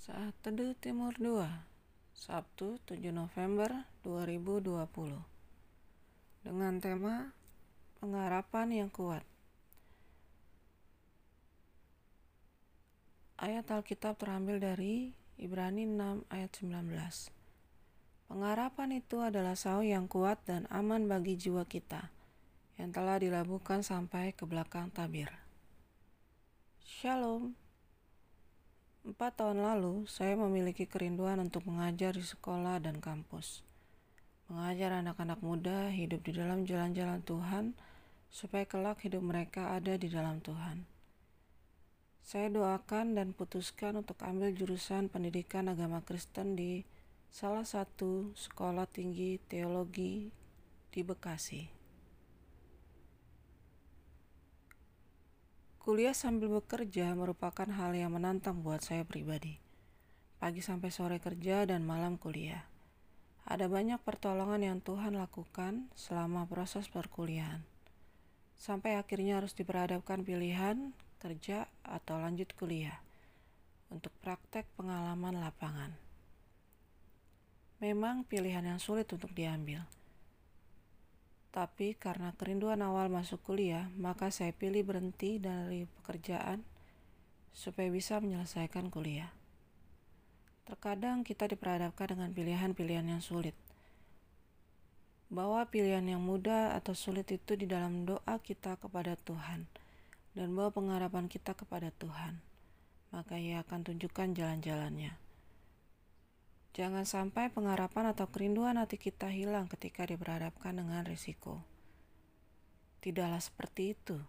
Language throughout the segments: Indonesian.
Saat Teduh Timur 2 Sabtu 7 November 2020 Dengan tema Pengharapan yang kuat Ayat Alkitab terambil dari Ibrani 6 ayat 19 Pengharapan itu adalah sau yang kuat dan aman bagi jiwa kita yang telah dilabuhkan sampai ke belakang tabir. Shalom. Empat tahun lalu, saya memiliki kerinduan untuk mengajar di sekolah dan kampus. Mengajar anak-anak muda hidup di dalam jalan-jalan Tuhan, supaya kelak hidup mereka ada di dalam Tuhan. Saya doakan dan putuskan untuk ambil jurusan pendidikan agama Kristen di salah satu sekolah tinggi teologi di Bekasi. Kuliah sambil bekerja merupakan hal yang menantang buat saya pribadi. Pagi sampai sore kerja dan malam kuliah. Ada banyak pertolongan yang Tuhan lakukan selama proses perkuliahan. Sampai akhirnya harus diperhadapkan pilihan kerja atau lanjut kuliah untuk praktek pengalaman lapangan. Memang pilihan yang sulit untuk diambil tapi karena kerinduan awal masuk kuliah, maka saya pilih berhenti dari pekerjaan supaya bisa menyelesaikan kuliah. Terkadang kita diperhadapkan dengan pilihan-pilihan yang sulit. Bawa pilihan yang mudah atau sulit itu di dalam doa kita kepada Tuhan dan bawa pengharapan kita kepada Tuhan. Maka Ia akan tunjukkan jalan-jalannya. Jangan sampai pengharapan atau kerinduan hati kita hilang ketika diperhadapkan dengan risiko. Tidaklah seperti itu.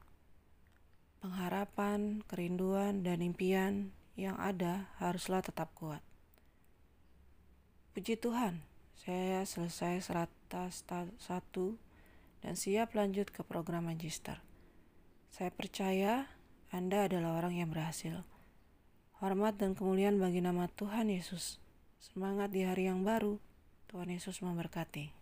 Pengharapan, kerinduan, dan impian yang ada haruslah tetap kuat. Puji Tuhan, saya selesai serata satu dan siap lanjut ke program magister. Saya percaya Anda adalah orang yang berhasil. Hormat dan kemuliaan bagi nama Tuhan Yesus. Semangat di hari yang baru. Tuhan Yesus memberkati.